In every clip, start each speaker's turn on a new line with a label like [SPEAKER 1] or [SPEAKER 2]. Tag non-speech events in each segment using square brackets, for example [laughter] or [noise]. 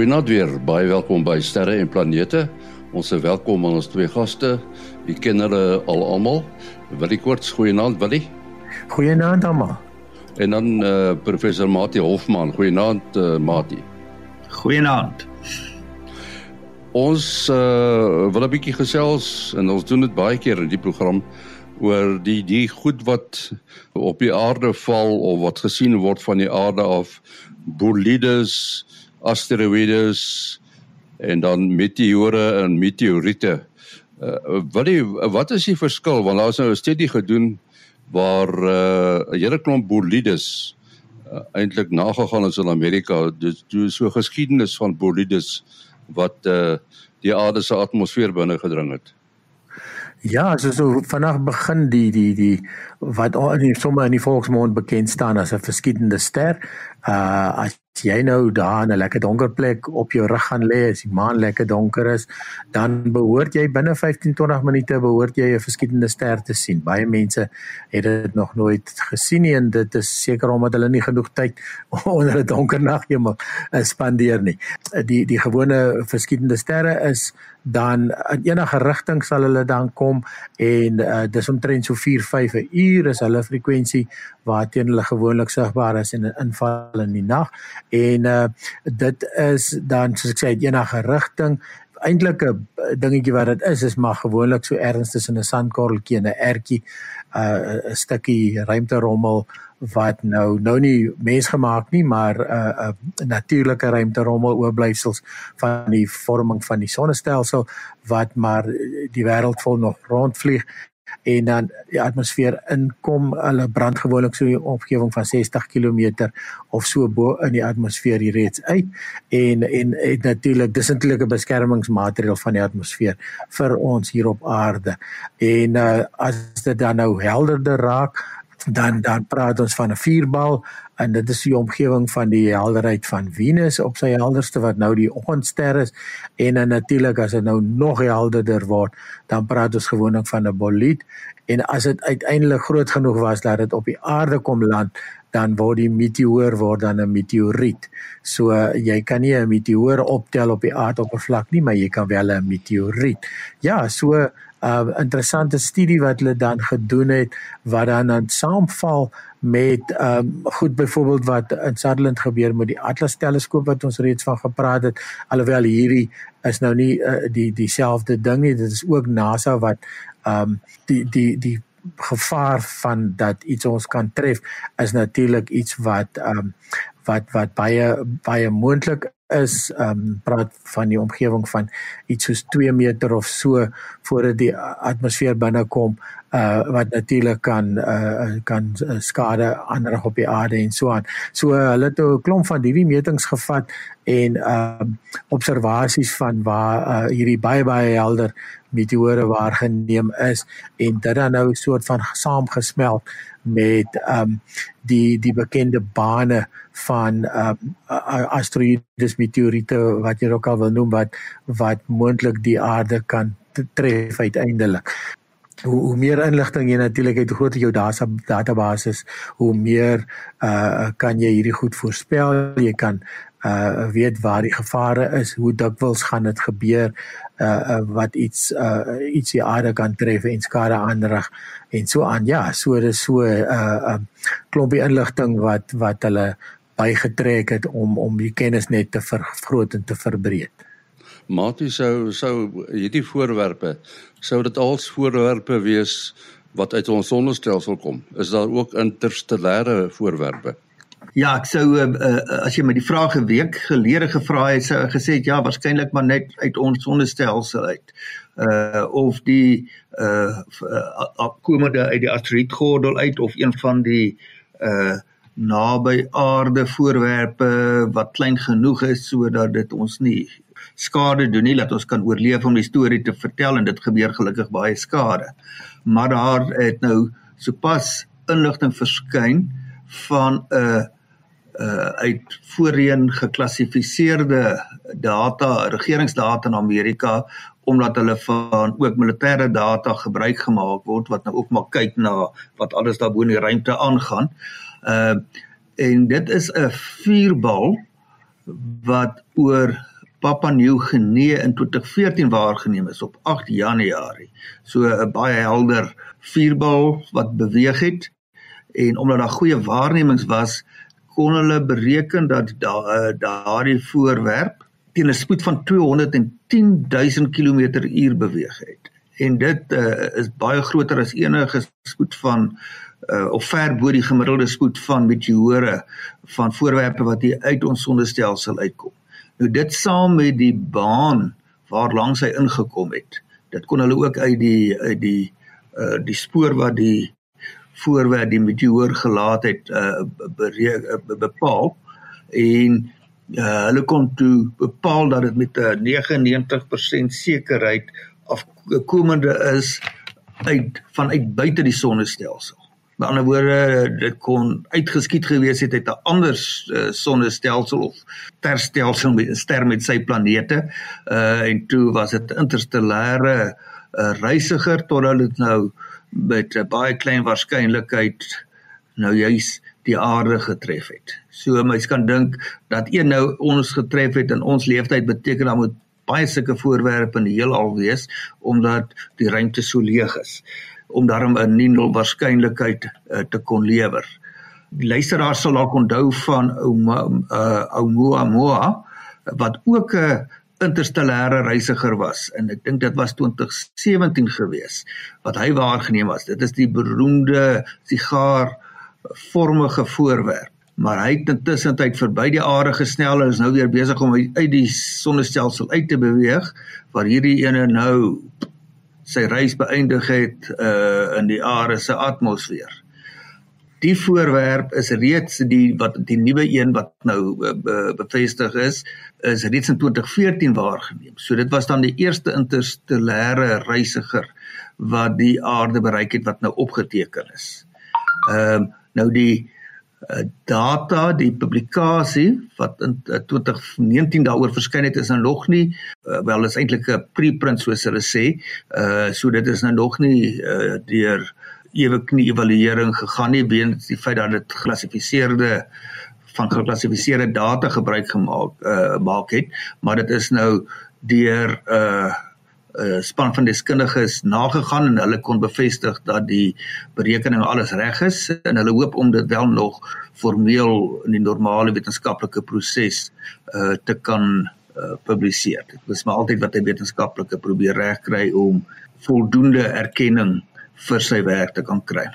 [SPEAKER 1] Goeienaand weer. Baie welkom by Sterre en Planete. Ons is welkom aan ons twee gaste. U ken hulle al almal. Willie Koorts, goeienaand Willie.
[SPEAKER 2] Goeienaand almal.
[SPEAKER 1] En dan uh, professor Mati Hofman. Goeienaand uh, Mati.
[SPEAKER 3] Goeienaand.
[SPEAKER 1] Ons uh, wil 'n bietjie gesels en ons doen dit baie keer in die program oor die die goed wat op die aarde val of wat gesien word van die aarde af bolides asteroïdes en dan meteore en meteoriete. Uh, wat die wat is die verskil want daar is nou 'n studie gedoen waar uh, 'n hele klomp bolides uh, eintlik nagegaan is in Amerika. Dit is so geskiedenis van bolides wat uh, die aarde se atmosfeer binne gedring het.
[SPEAKER 2] Ja, so so vanaand begin die die die wat in sommige in die volksmond bekend staan as 'n verskietende ster. Uh as jy nou daar in 'n lekker donker plek op jou rug gaan lê as die maan lekker donker is, dan behoort jy binne 15-20 minute behoort jy 'n verskietende ster te sien. Baie mense het dit nog nooit gesien nie en dit is seker omdat hulle nie genoeg tyd [laughs] onder 'n donker naghemel spandeer nie. Die die gewone verskietende sterre is dan in enige rigting sal hulle dan kom en uh, dis omtrent so 4-5 uur is hulle frekwensie waarteen hulle gewoonlik sigbaar is en 'n inval in die nag en uh, dit is dan soos ek sê in enige rigting. Eintlik 'n dingetjie wat dit is is maar gewoonlik so ergens tussen 'n sandkorreltjie en 'n ertjie uh, 'n stukkie ruimterommel wat nou nou nie mensgemaak nie maar 'n uh, uh, natuurlike ruimterommel oorblyfsels van die vorming van die sonnestelsel wat maar die wêreld vol nog rondvlieg en dan die atmosfeer inkom hulle brand gewoonlik so 'n omgewing van 60 km of so bo in die atmosfeer hier reeds uit. En en, en natuurlik dis eintlik 'n beskermingsmateriaal van die atmosfeer vir ons hier op aarde. En uh, as dit dan nou helderder raak dan dan praat ons van 'n vuurbal en dit is die omgewing van die helderheid van Venus op sy helderste wat nou die oggendster is en dan natuurlik as dit nou nog helderder word dan praat ons gewoonlik van 'n bolide en as dit uiteindelik groot genoeg was dat dit op die aarde kom land dan word die meteoor word dan 'n meteoriet. So jy kan nie 'n meteoor optel op die aardoppervlak nie, maar jy kan wel 'n meteoriet. Ja, so uh, interessante studie wat hulle dan gedoen het wat dan dan saamval met ehm um, goed byvoorbeeld wat in Sutherland gebeur met die Atlas teleskoop wat ons reeds van gepraat het. Alhoewel hierdie is nou nie uh, die dieselfde ding nie dit is ook NASA wat ehm um, die die die gevaar van dat iets ons kan tref is natuurlik iets wat ehm um, wat wat baie baie moontlik is ehm um, praat van die omgewing van iets soos 2 meter of so voordat die atmosfeer binnekom uh wat natuurlik kan uh kan skade aanrig op die aarde en so aan. So uh, hulle het 'n klomp van hierdie metings gevat en uh observasies van waar uh hierdie baie baie helder meteore waargeneem is en dit dan nou 'n soort van saamgesmelt met um die die bekende bane van um asteroïdes meteoriete wat jy ook al wil noem wat wat moontlik die aarde kan tref uiteindelik. Hoe, hoe meer inligting jy natuurlik het, hoe groter jou data database, hoe meer uh kan jy hierdie goed voorspel. Jy kan uh weet waar die gevare is, hoe dikwels gaan dit gebeur, uh, uh wat iets uh iets die aarde kan tref en skade aanrig en so aan. Ja, so dis so 'n uh, uh klompie inligting wat wat hulle bygetrek het om om die kennis net te vergroot en te verbreek.
[SPEAKER 1] Matie sou sou hierdie voorwerpe sou dit als voorwerpe wees wat uit ons sonnestelsel kom. Is daar ook interstellêre voorwerpe?
[SPEAKER 3] Ja, ek sou uh, uh, as jy my die vraag 'n week gelede gevra het, sou ek gesê het ja, waarskynlik maar net uit ons sonnestelsel uit. Uh of die uh, uh komende uit die asteroïdgordel uit of een van die uh naby aarde voorwerpe wat klein genoeg is sodat dit ons nie skade doen nie, dat ons kan oorleef om die storie te vertel en dit gebeur gelukkig baie skade. Maar daar het nou sopas inligting verskyn van 'n uh, uh uit voorheen geklassifiseerde data, regeringsdata in Amerika omdat hulle van ook militêre data gebruik gemaak word wat nou ook maar kyk na wat alles daar bo in die ruimte aangaan. Uh en dit is 'n vuurbal wat oor Papua Nieu-Guinea in 2014 waargeneem is op 8 Januarie. So 'n baie helder vuurbal wat beweeg het en omdat daar goeie waarnemings was, kon hulle bereken dat eh, daardie da, voorwerp teen 'n spoed van 210 000 km/h beweeg het. En dit uh, is baie groter as enige spoed van uh, of ver bo die gemiddelde spoed van meteore van voorwerpe wat hier uit ons sonnestelsel uitkom. Nou dit saam met die baan waar langs hy ingekom het. Dit kon hulle ook uit die uit die uh die spoor wat die voorwerp die meteoor gelaat het uh uh, bepaal en uh, hulle kon toe bepaal dat dit met 'n 99% sekerheid afkomende is uit vanuit buite die sonnestelsel. Met ander woorde, dit kon uitgeskiet gewees het uit 'n ander uh, sonnestelsel of sterstelsel met 'n ster met sy planete. Uh en toe was dit interstellêre uh, reisiger totdat dit nou met 'n baie klein waarskynlikheid nou juis die aarde getref het. So mens kan dink dat een nou ons getref het in ons lewenstyd beteken dan moet baie sulke voorwerpe in die heelal wees omdat die ruimte so leeg is om daarom 'n nul waarskynlikheid uh, te kon lewer. Die luisteraar sal dalk onthou van Oumuamua uh, wat ook 'n interstellêre reisiger was en ek dink dit was 2017 gewees wat hy waargeneem was. Dit is die beroemde sigaar vormige voorwerp maar hy het intussen tyd verby die aarde gesnel en is nou weer besig om uit die sonnestelsel uit te beweeg waar hierdie ene nou sy reis beëindig het uh in die aarde se atmosfeer. Die voorwerp is reeds die wat die nuwe een wat nou uh, bevestig is, is reeds in 2014 waargeneem. So dit was dan die eerste interstellêre reisiger wat die aarde bereik het wat nou opgeteken is. Ehm uh, nou die uh, data die publikasie wat in uh, 2019 daaroor verskyn het is nou nog nie uh, wel is eintlik 'n preprint soos hulle sê uh so dit is nou nog nie uh, deur ewe knie evaluering gegaan nie weens die feit dat dit geklassifiseerde van geklassifiseerde data gebruik gemaak uh maak het maar dit is nou deur uh uh, span van deskundiges nagegaan en hulle kon bevestig dat die berekening alles reg is en hulle hoop om dit wel nog formeel in die normale wetenskaplike proses uh, te kan uh, publiseer. Dit is maar altyd wat 'n wetenskaplike probeer regkry om voldoende erkenning vir sy werk te kan kry.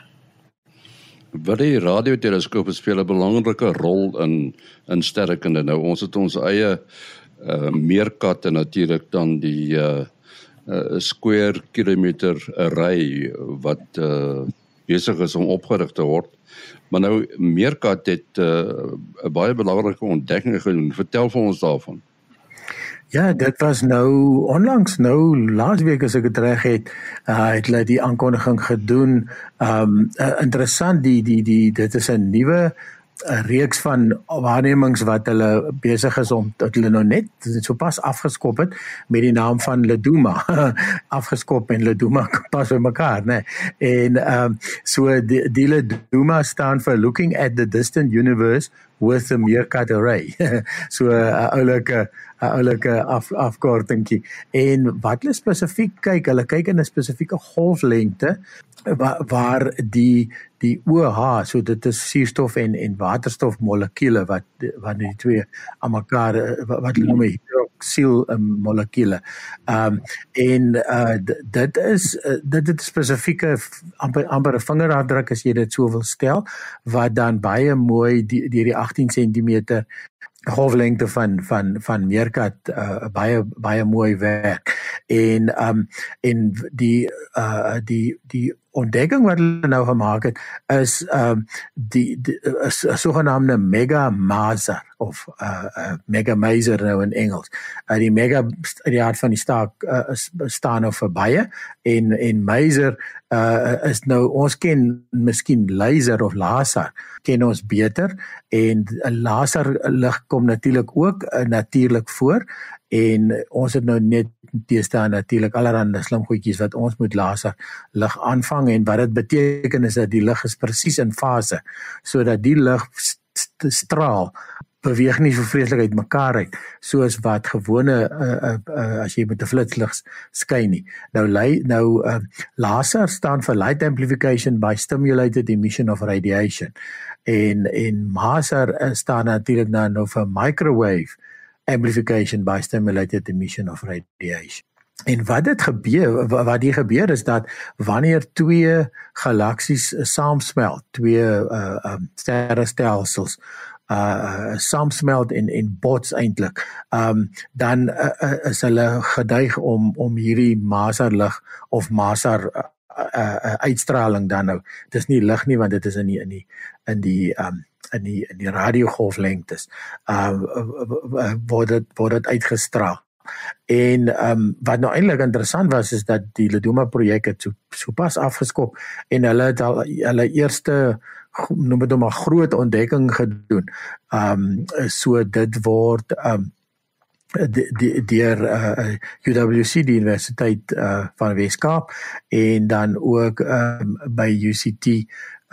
[SPEAKER 1] Wat die radioteleskoop speel 'n belangrike rol in in sterrekunde. Nou ons het ons eie uh meerkat en natuurlik dan die uh 'n uh, square kilometer array wat uh, besig is om opgerig te word. Maar nou Meerkat het 'n uh, baie belangrike ontdekking gedoen. Vertel vir ons daarvan.
[SPEAKER 2] Ja, dit was nou onlangs nou laasweek as ek dit reg het, uh, het hulle die aankondiging gedoen. Um uh, interessant die die die dit is 'n nuwe 'n reeks van waarnemings wat hulle besig is om dat hulle nou net sopas afgeskop het met die naam van Leduma [laughs] afgeskop en Leduma [laughs] pas by mekaar nê nee. en ehm um, so die, die Leduma staan vir looking at the distant universe with a meerkat array [laughs] so 'n uh, oulike 'n oulike af, afkortingkie en wat hulle spesifiek kyk hulle kyk in 'n spesifieke golflengte waar, waar die die OH so dit is suurstof en en waterstof molekules wat wat die twee aan mekaar wat, wat hulle noem hydroksiel molekules. Ehm um, en uh, dit is uh, dit het spesifieke amper amper 'n vingerafdruk as jy dit so wil stel wat dan baie mooi deur die, die 18 cm golflengte van van van meerkat uh, baie baie mooi werk. En um en die uh die die ontdekking wat hulle nou gemaak het is um die, die is 'n sogenaamde mega maser of 'n uh, uh, mega maser nou in Engels. Uh, die mega die aard van die staak uh, is staan nou verby en en maser uh, is nou ons ken miskien laser of laser ken ons beter en 'n laser lig kom natuurlik ook uh, natuurlik voor en ons het nou net teestaan natuurlik allerlei slim goedjies wat ons moet laser lig aanvang en wat dit beteken is dat die lig is presies in fase sodat die lig st straal beweeg nie so vreeslik uit mekaar uit soos wat gewone uh, uh, uh, as jy met 'n flitslig skyn nie. Nou lei nou uh, laser staan vir light amplification by stimulated emission of radiation en en maser staan natuurlik nou vir microwave amplification by stimulated emission of radiation. En wat dit gebeur wat hier gebeur is dat wanneer twee galaksies saamsmelt, twee uh um, sterrestelsels uh saamsmelt en en bots eintlik. Um dan uh, uh, is hulle geduig om om hierdie maserlig of maser uh, uh, uitstraling dan nou. Dit is nie lig nie want dit is in die in die in die um in die in die radiogolflengtes. Um word dit word dit uitgestraal. En ehm um, wat nou eintlik interessant was is dat die Leduma projek het so, so pas afgeskop en hulle het al hulle eerste noem dit nou maar groot ontdekking gedoen. Ehm um, so dit word ehm um, die die deur uh, UWC die Universiteit uh, van Weskaap en dan ook um, by UCT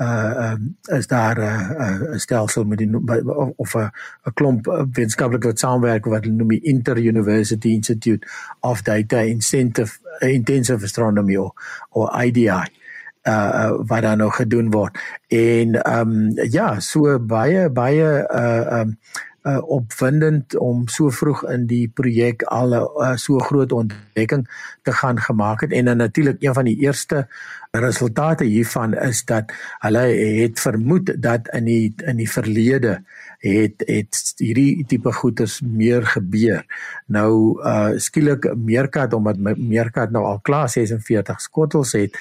[SPEAKER 2] uh um, is daar 'n uh, uh, stelsel met die of 'n 'n klomp wetenskaplike wat saamwerk wat hulle noem die Inter University Institute of Data Incentive Intensive Astronomy of, of IDI uh wat dan nog gedoen word. En um ja so baie baie uh um uh, opwindend om so vroeg in die projek al uh, so groot ontdekking te gaan gemaak het. En dan natuurlik een van die eerste resultate hiervan is dat hulle het vermoed dat in die in die verlede het het hierdie tipe goeters meer gebeur. Nou uh skielik Meerkat omdat Meerkat nou al klaar 46 skottels het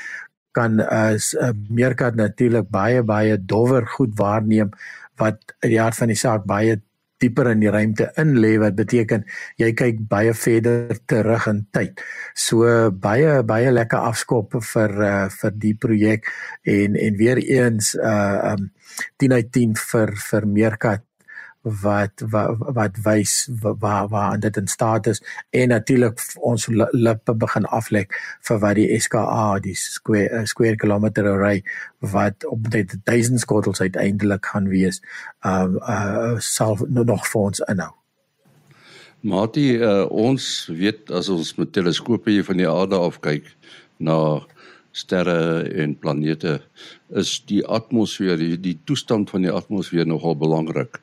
[SPEAKER 2] kan as uh, Meerkat natuurlik baie baie dowwer goed waarneem wat in die hart van die saak baie dieper in die ruimte in lê wat beteken jy kyk baie verder terug in tyd. So baie baie lekker afskop vir uh, vir die projek en en weer eens uh um 10 uit 10 vir vir Meerkat wat wat wat wys waar waar dit in staat is en natuurlik ons lippe begin aflek vir wat die SKA die square uh, square kilometer array wat op dit duisend skottels uiteindelik gaan wees uh uh sal nog vir ons inhou.
[SPEAKER 1] Matie uh, ons weet as ons met teleskope hier van die aarde af kyk na sterre en planete is die atmosfeer die, die toestand van die atmosfeer nogal belangrik.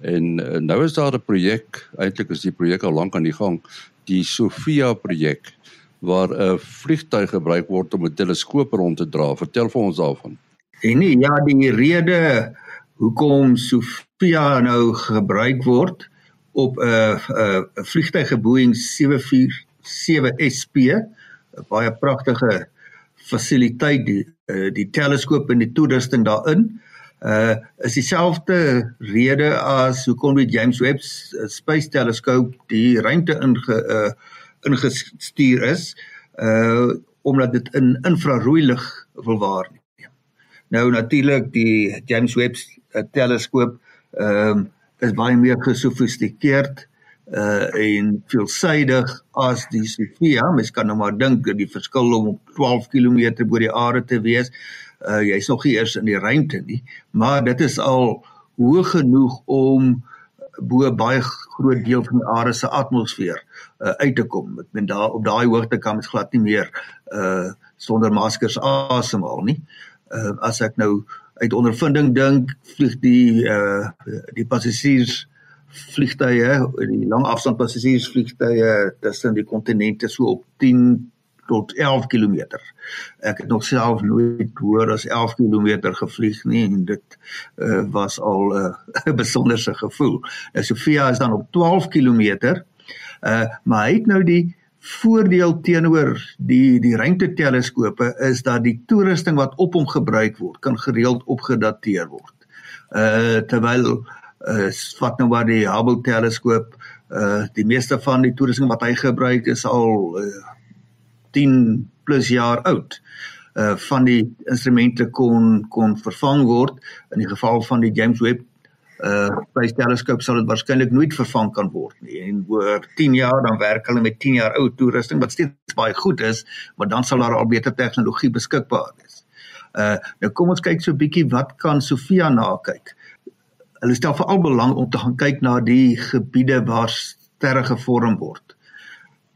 [SPEAKER 1] En uh, nou is daar 'n projek, eintlik is die projek al lank aan die gang, die Sofia projek waar 'n vliegtuig gebruik word om 'n teleskoop rond te dra. Vertel vir ons daarvan.
[SPEAKER 3] En nee, ja, die rede hoekom Sofia nou gebruik word op 'n 'n 'n vliegtuig Boeing 747 SP, 'n baie pragtige fasiliteit die uh, die teleskoop en die toerusting daarin uh is dieselfde rede as hoekom die James Webb Space Telescope die ruimte inge uh ingestuur is uh omdat dit in infrarooi lig wil waarneem. Nou natuurlik die James Webb uh, teleskoop ehm um, is baie meer gesofistikeerd uh en veelsidig as die Sophia. Mens kan nou maar dink dat die verskil om 12 km bo die aarde te wees uh, jy's nog nie eers in die ruimte nie, maar dit is al hoog genoeg om bo baie groot deel van die aarde se atmosfeer uh, uit te kom. Ek meen daar op daai hoogte kan mens glad nie meer uh sonder maskers asemhaal nie. Uh as ek nou uit ondervinding dink, vlieg die uh die passasiers vliegtye, die langafstand passasiers vliegtye tussen die kontinente so op 10 tot 11 km. Ek het nog self nooit hoor as 11 km gevlieg nie en dit uh, was al [laughs] uh, 'n besonderse gevoel. Nou Sofia is dan op 12 km. Uh maar hy het nou die voordeel teenoor die die ruimteteleskope is dat die toerusting wat op hom gebruik word kan gereeld opgedateer word. Uh terwyl uh wat nou maar die Hubble teleskoop uh die meeste van die toerusting wat hy gebruik is al uh, 10 plus jaar oud. Uh van die instrumente kon kon vervang word in die geval van die James Webb uh Space Telescope sal dit waarskynlik nooit vervang kan word nie. En oor 10 jaar dan werk hulle met 10 jaar ou toerusting wat steeds baie goed is, maar dan sal daar al beter tegnologie beskikbaar wees. Uh nou kom ons kyk so 'n bietjie wat kan Sofia na kyk. Hulle stel veral belang om te gaan kyk na die gebiede waar sterre gevorm word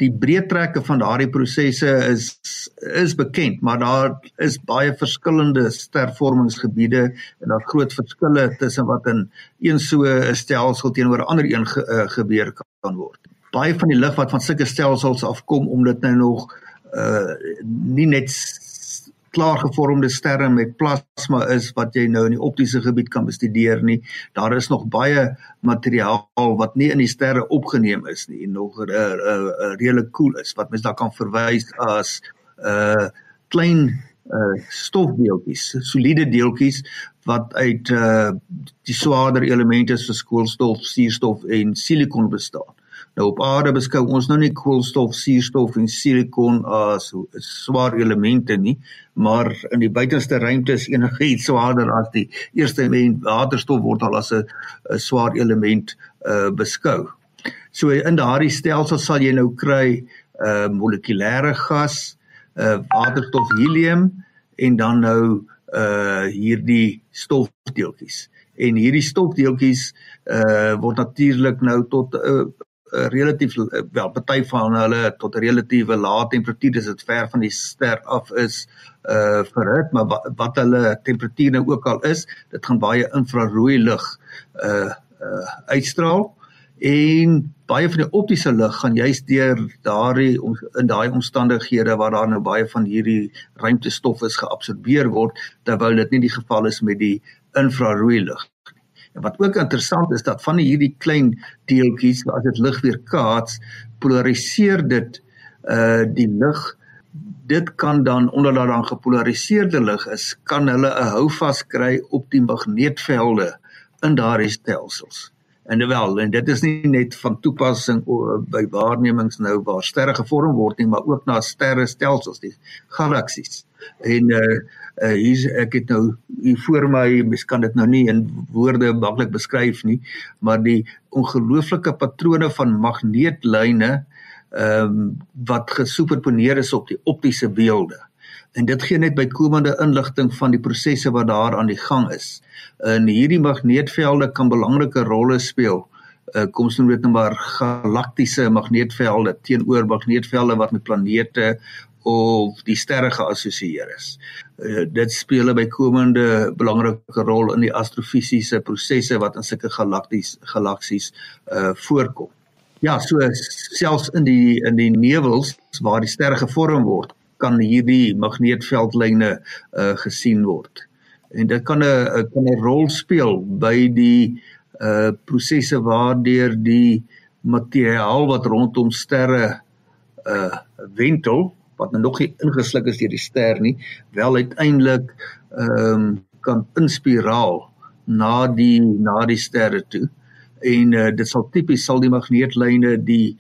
[SPEAKER 3] die breedtrekke van daardie prosesse is is bekend, maar daar is baie verskillende stervormingsgebiede en daar groot verskille tussen wat in een so 'n stelsel teenoor 'n ander een ge, uh, gebeur kan word. Baie van die lig wat van sulke stelsels afkom omdat nou nog uh nie net klaargevormde sterre met plasma is wat jy nou in die optiese gebied kan bestudeer nie. Daar is nog baie materiaal wat nie in die sterre opgeneem is nie en nog 'n uh, uh, uh, redelik cool is wat mens daar kan verwys as 'n uh, klein uh, stofdeeltjies, soliede deeltjies wat uit uh, die swaarder elemente soos koolstof, suurstof en silikon bestaan. Nou op aarde beskou ons nou nie koolstof, suurstof en silikon as swaar elemente nie, maar in die buitenste ruimte is enigiets swaarder as die eerste element waterstof word al as 'n swaar element uh beskou. So in daardie stelsel sal jy nou kry uh molekulêre gas, uh waterstof, helium en dan nou uh hierdie stofdeeltjies. En hierdie stofdeeltjies uh word natuurlik nou tot 'n uh, relatief eh, wel party van hulle tot 'n relatiewe lae temperatuur dis dit ver van die ster af is uh verhit maar wat, wat hulle temperatuur nou ook al is dit gaan baie infrarooi lig uh uh uitstraal. En baie van die optiese lig gaan juist deur daardie in daai omstandighede waar daar nou baie van hierdie ruimtestof is geabsorbeer word terwyl dit nie die geval is met die infrarooi lig En wat ook interessant is dat van hierdie klein deeltjies as dit lig weer kaats, polariseer dit uh die lig. Dit kan dan onder daar dan gepolariseerde lig is, kan hulle 'n houvas kry op die magneetvelde in daardie stelsels. En wel, en dit is nie net van toepassing by waarnemings nou waar sterre gevorm word nie, maar ook na sterrestelsels, die galaksies. En uh uh, hier ek het nou hier voor my mens kan dit nou nie in woorde maklik beskryf nie maar die ongelooflike patrone van magneetlyne ehm um, wat gesuperponeer is op die optiese beelde en dit gee net bykomende inligting van die prosesse wat daar aan die gang is en hierdie magneetvelde kan belangrike rolle speel uh, kom ons noem dit nou maar galaktiese magneetvelde teenoor magneetvelde wat met planete of die sterre geassosieer is. Uh, dit speel 'n bykomende belangrike rol in die astrofisiese prosesse wat in sulke galakties galaksies uh voorkom. Ja, so selfs in die in die nevels waar die sterre gevorm word, kan hierdie magneetveldlyne uh gesien word. En dit kan 'n kan 'n rol speel by die uh prosesse waardeur die materiaal wat rondom sterre uh wentel wat nou nog nie ingesluk is deur die ster nie, wel uiteindelik ehm um, kan inspiraal na die na die sterre toe. En uh, dit sal tipies sal die magneetlyne die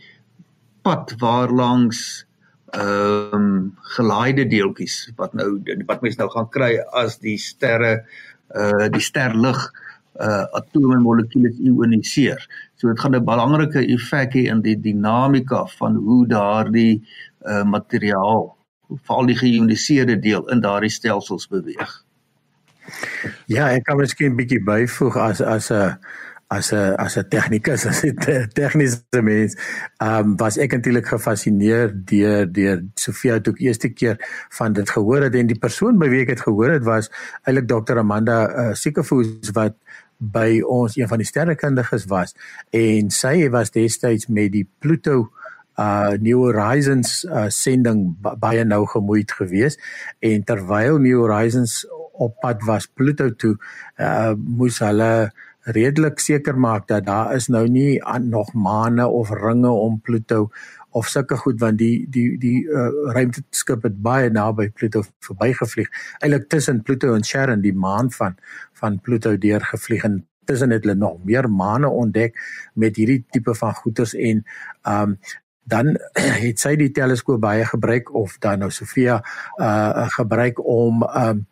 [SPEAKER 3] pad waarlangs ehm um, gelaaide deeltjies wat nou wat mense nou gaan kry as die sterre uh die sterlig uh atome en molekules ioniseer. So dit gaan 'n belangrike effek hê in die dinamika van hoe daardie uh, materiaal veral die geioniseerde deel in daardie stelsels beweeg.
[SPEAKER 2] Ja, ek kan miskien 'n bietjie byvoeg as as 'n as 'n as 'n tegnikus as 'n [laughs] tegniese mens. Ehm um, was ek eintlik gefassineer deur deur Sofia toe ek eerste keer van dit gehoor het en die persoon by wie ek dit gehoor het was eintlik Dr Amanda uh, Siekefoes wat by ons een van die sterrekundiges was en sy was destyds met die Pluto uh New Horizons uh sending baie nou gemoeid geweest en terwyl New Horizons op pad was Pluto toe uh moes hulle redelik seker maak dat daar is nou nie nog maane of ringe om Pluto of sulke goed want die die die uh, ruimteskip het baie naby Pluto verbygevlieg. Eintlik tussen Pluto en Charon die maan van van Pluto deurgevlieg en tussen het hulle nog meer maane ontdek met hierdie tipe van goeters en um dan [clears throat] het sy die teleskoop baie gebruik of dan nou Sofia uh gebruik om um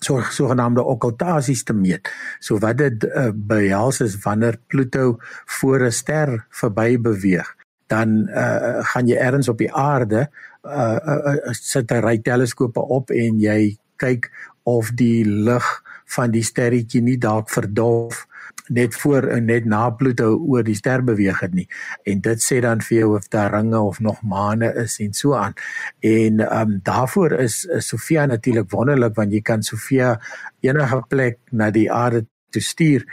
[SPEAKER 2] so sogenaamde okkultasies te meet. So wat dit uh, behels is wanneer Pluto voor 'n ster verby beweeg, dan uh gaan jy ergens op die aarde uh, uh, uh sit 'n ry teleskope op en jy kyk of die lig van die sterretjie nie dalk verdof net voor en net na Pluto oor die ster beweeg het nie. En dit sê dan vir jou of daar ringe of nog maane is en so aan. En ehm um, daarvoor is, is Sofia natuurlik wonderlik want jy kan Sofia enige plek na die aarde te stuur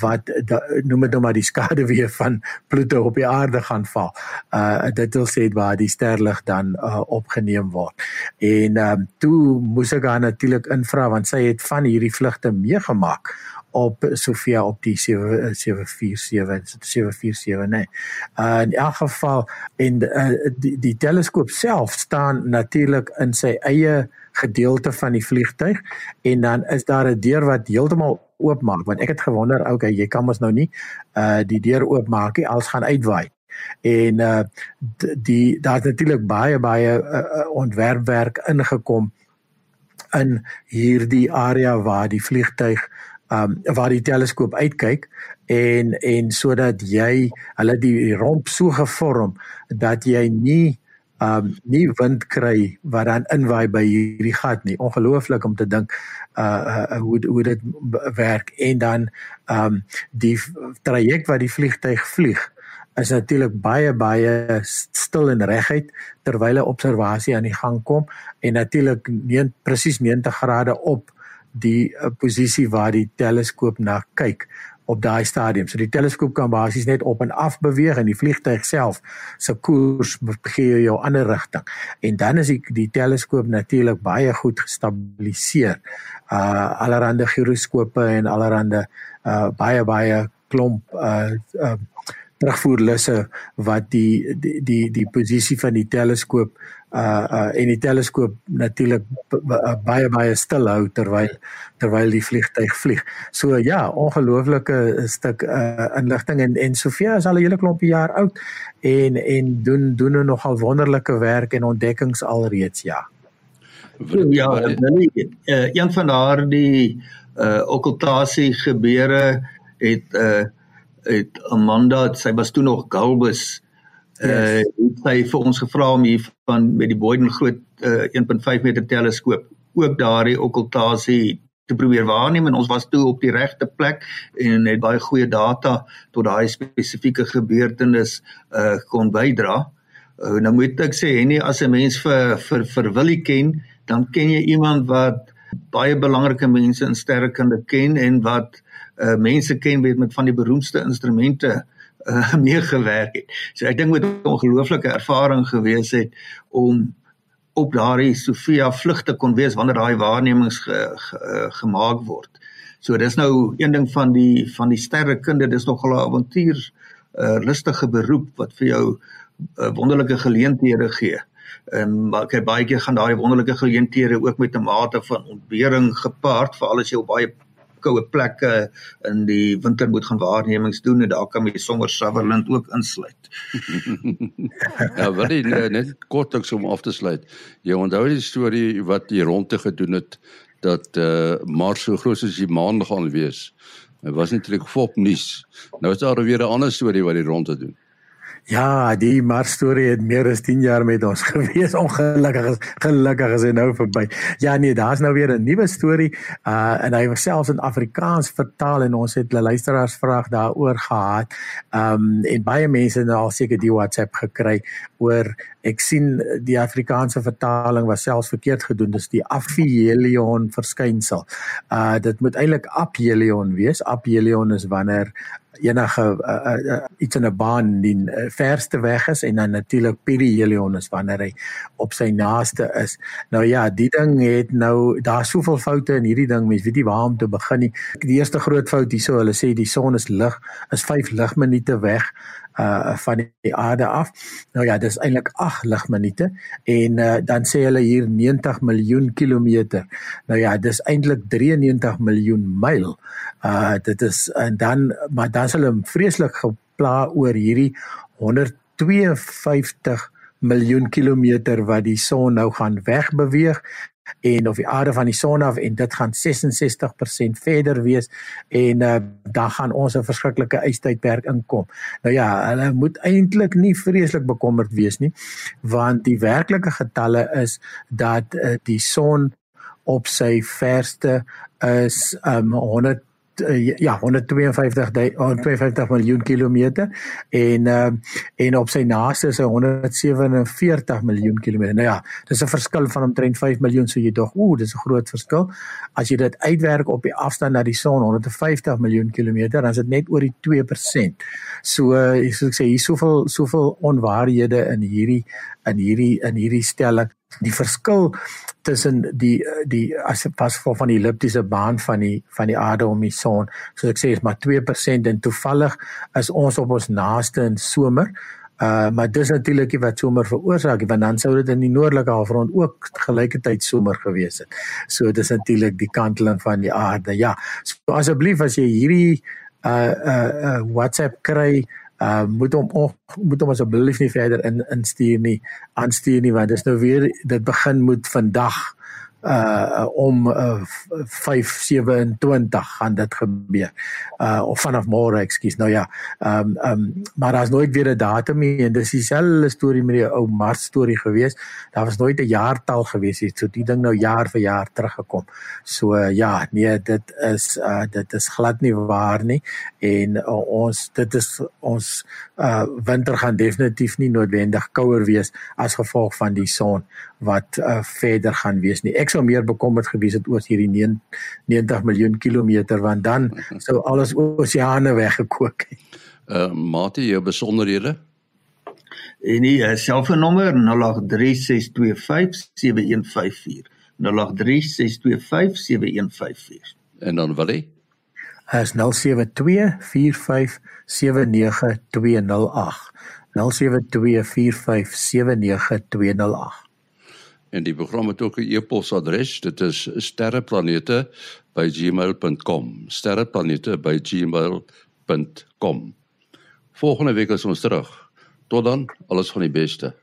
[SPEAKER 2] wat da, noem dit nou maar die skade weer van Pluto op die aarde gaan val. Uh dit wil sê waar die sterlig dan uh, opgeneem word. En ehm um, toe moes ek haar natuurlik invra want sy het van hierdie vlugte meegemaak op Sofia op die 747 747 nee. Uh in elk geval en uh, die die teleskoop self staan natuurlik in sy eie gedeelte van die vliegtyg en dan is daar 'n deur wat heeltemal oopmaak want ek het gewonder okay jy kan mos nou nie uh die deur oopmaak nie als gaan uitwaai en uh die daar's natuurlik baie baie uh, ontwerpwerk ingekom in hierdie area waar die vliegtyg um waar die teleskoop uitkyk en en sodat jy hulle die romp so gevorm dat jy nie um nie wind kry wat dan inwaai by hierdie gat nie. Ongelooflik om te dink uh, uh hoe hoe dit werk en dan um die traject wat die vliegtyg vlieg is natuurlik baie baie stil en reguit terwyl 'n observasie aan die gang kom en natuurlik presies 90 grade op die uh, posisie waar die teleskoop na kyk op daai stadium. So die teleskoop kan basies net op en af beweeg en die vliegtyg self se koers begee jou ander rigting. En dan is die, die teleskoop natuurlik baie goed gestabiliseer. Uh allerhande gyroskope en allerhande uh baie baie klomp uh, uh terugvoerlusse wat die die die die posisie van die teleskoop uh uh en die teleskoop natuurlik baie baie stil hou terwyl terwyl die vliegtyg vlieg. So ja, ongelooflike stuk uh inligting en en Sofia is al 'n hele klompie jaar oud en en doen doen nou nogal wonderlike werk en ontdekkings alreeds ja.
[SPEAKER 3] Ja, Willie, uh, een van daardie uh okkultasie gebeure het uh het Amanda, sy was toe nog Galbus uh het sy vir ons gevra om hier van met die Boyden groot uh, 1.5 meter teleskoop ook daardie okkultasie te probeer waarneem en ons was toe op die regte plek en het baie goeie data tot daai spesifieke gebeurtenis uh kon bydra. Uh, nou moet ek sê nie as 'n mens vir vir vir Willie ken, dan ken jy iemand wat baie belangrike mense in sterrekunde ken en wat uh mense ken weet met van die beroemdste instrumente uh [laughs] uh, meegewerk het. So ek dink met 'n ongelooflike ervaring gewees het om op daardie Sofia vlugte kon wees wanneer daai waarnemings ge, ge, uh, gemaak word. So dis nou een ding van die van die sterrekunde, dis nogal 'n avontuur uh, rustige beroep wat vir jou uh, wonderlike geleenthede gee. En maar kyk baie keer gaan daai wonderlike geleenthede ook met 'n mate van ontbering gepaard vir alles jy op baie koue plekke in die winter moet gaan waarnemings doen en daar kan jy sommer Sutherland ook insluit.
[SPEAKER 1] ja, [laughs] wil jy net, net kort ek om af te sluit. Jy onthou die storie wat die rondte gedoen het dat uh, Mars so groot soos die maan gaan wees. Dit was netlik fop nuus. Nou is daar weer 'n ander storie wat die rondte doen.
[SPEAKER 2] Ja, die Mars storie het meer as 10 jaar met ons [laughs] gewees. Ongelukkig is gelukkig is hy nou verby. Ja nee, daar's nou weer 'n nuwe storie. Uh en hy was selfs in Afrikaans vertaal en ons het luisteraars vraag daaroor gehad. Um en baie mense het al seker die WhatsApp gekry oor ek sien die Afrikaanse vertaling was selfs verkeerd gedoen. Dis die aphelion verskynsel. Uh dit moet eintlik aphelion wees. Aphelion is wanneer enige uh, uh, iets in 'n baan die uh, verste weg is en dan natuurlik perihelion is wanneer hy op sy naaste is. Nou ja, die ding het nou daar soveel foute in hierdie ding, mens weet nie waar om te begin nie. Die eerste groot fout hierso, hulle sê die son is lig, is 5 ligminute weg uh van die aarde af. Nou ja, dis eintlik 8 ligminute en uh dan sê hulle hier 90 miljoen kilometer. Nou ja, dis eintlik 93 miljoen myl. Uh dit is en dan maar dan sal hulle vreeslik gepla oor hierdie 152 miljoen kilometer wat die son nou gaan wegbeweeg en of die aarde van die son af en dit gaan 66% verder wees en uh, dan gaan ons 'n verskriklike ystydperk inkom. Nou ja, hulle moet eintlik nie vreeslik bekommerd wees nie want die werklike getalle is dat uh, die son op sy verste is um 100 uh, ja 152 152 miljoen kilometer en uh, en op sy naaste is hy 147 miljoen kilometer. Nou ja, dis 'n verskil van omtrent 5 miljoen so jy dog, ooh, dis 'n groot verskil. As jy dit uitwerk op die afstand na die son 150 miljoen kilometer, dan is dit net oor die 2%. So uh, soos ek sê, hier soveel soveel onwaarhede in hierdie in hierdie in hierdie stelling die verskil tussen die die as pas voor van die elliptiese baan van die van die aarde om die son soos ek sê is maar 2% en toevallig is ons op ons naaste in somer. Uh maar dis natuurlik wat somer veroorsaak want dan sou dit in die noordelike halfrond ook gelyketyd somer gewees het. So dis natuurlik die kanteling van die aarde ja. So asseblief as jy hierdie uh uh, uh WhatsApp kry uh moet hom oh, moet hom asseblief nie verder in instuur nie aanstuur nie want dit is nou weer dit begin moet vandag uh om uh, 527 gaan dit gebeur. Uh of vanaf môre, ekskuus. Nou ja, ehm um, ehm um, maar daar's nooit weer 'n datum nie en dis dieselfde storie met die ou Mars storie gewees. Daar was nooit 'n jaartal gewees nie. So die ding nou jaar vir jaar teruggekom. So uh, ja, nee, dit is uh dit is glad nie waar nie en uh, ons dit is ons uh winter gaan definitief nie noodwendig kouer wees as gevolg van die son wat uh, verder gaan wees nie. Ek sou meer bekommerd gewees het oor hierdie 90 miljoen kilometer want dan [laughs] sou alles oseane weggekook het.
[SPEAKER 1] Uh mate jou besonderhede?
[SPEAKER 3] En die uh, selfoonnommer 0836257154. 0836257154.
[SPEAKER 1] En dan wil hy?
[SPEAKER 2] Is 0724579208. 0724579208.
[SPEAKER 1] En die program het ook 'n e-posadres. Dit is sterreplanete@gmail.com. sterreplanete@gmail.com. Volgende week is ons terug. Tot dan, alles van die beste.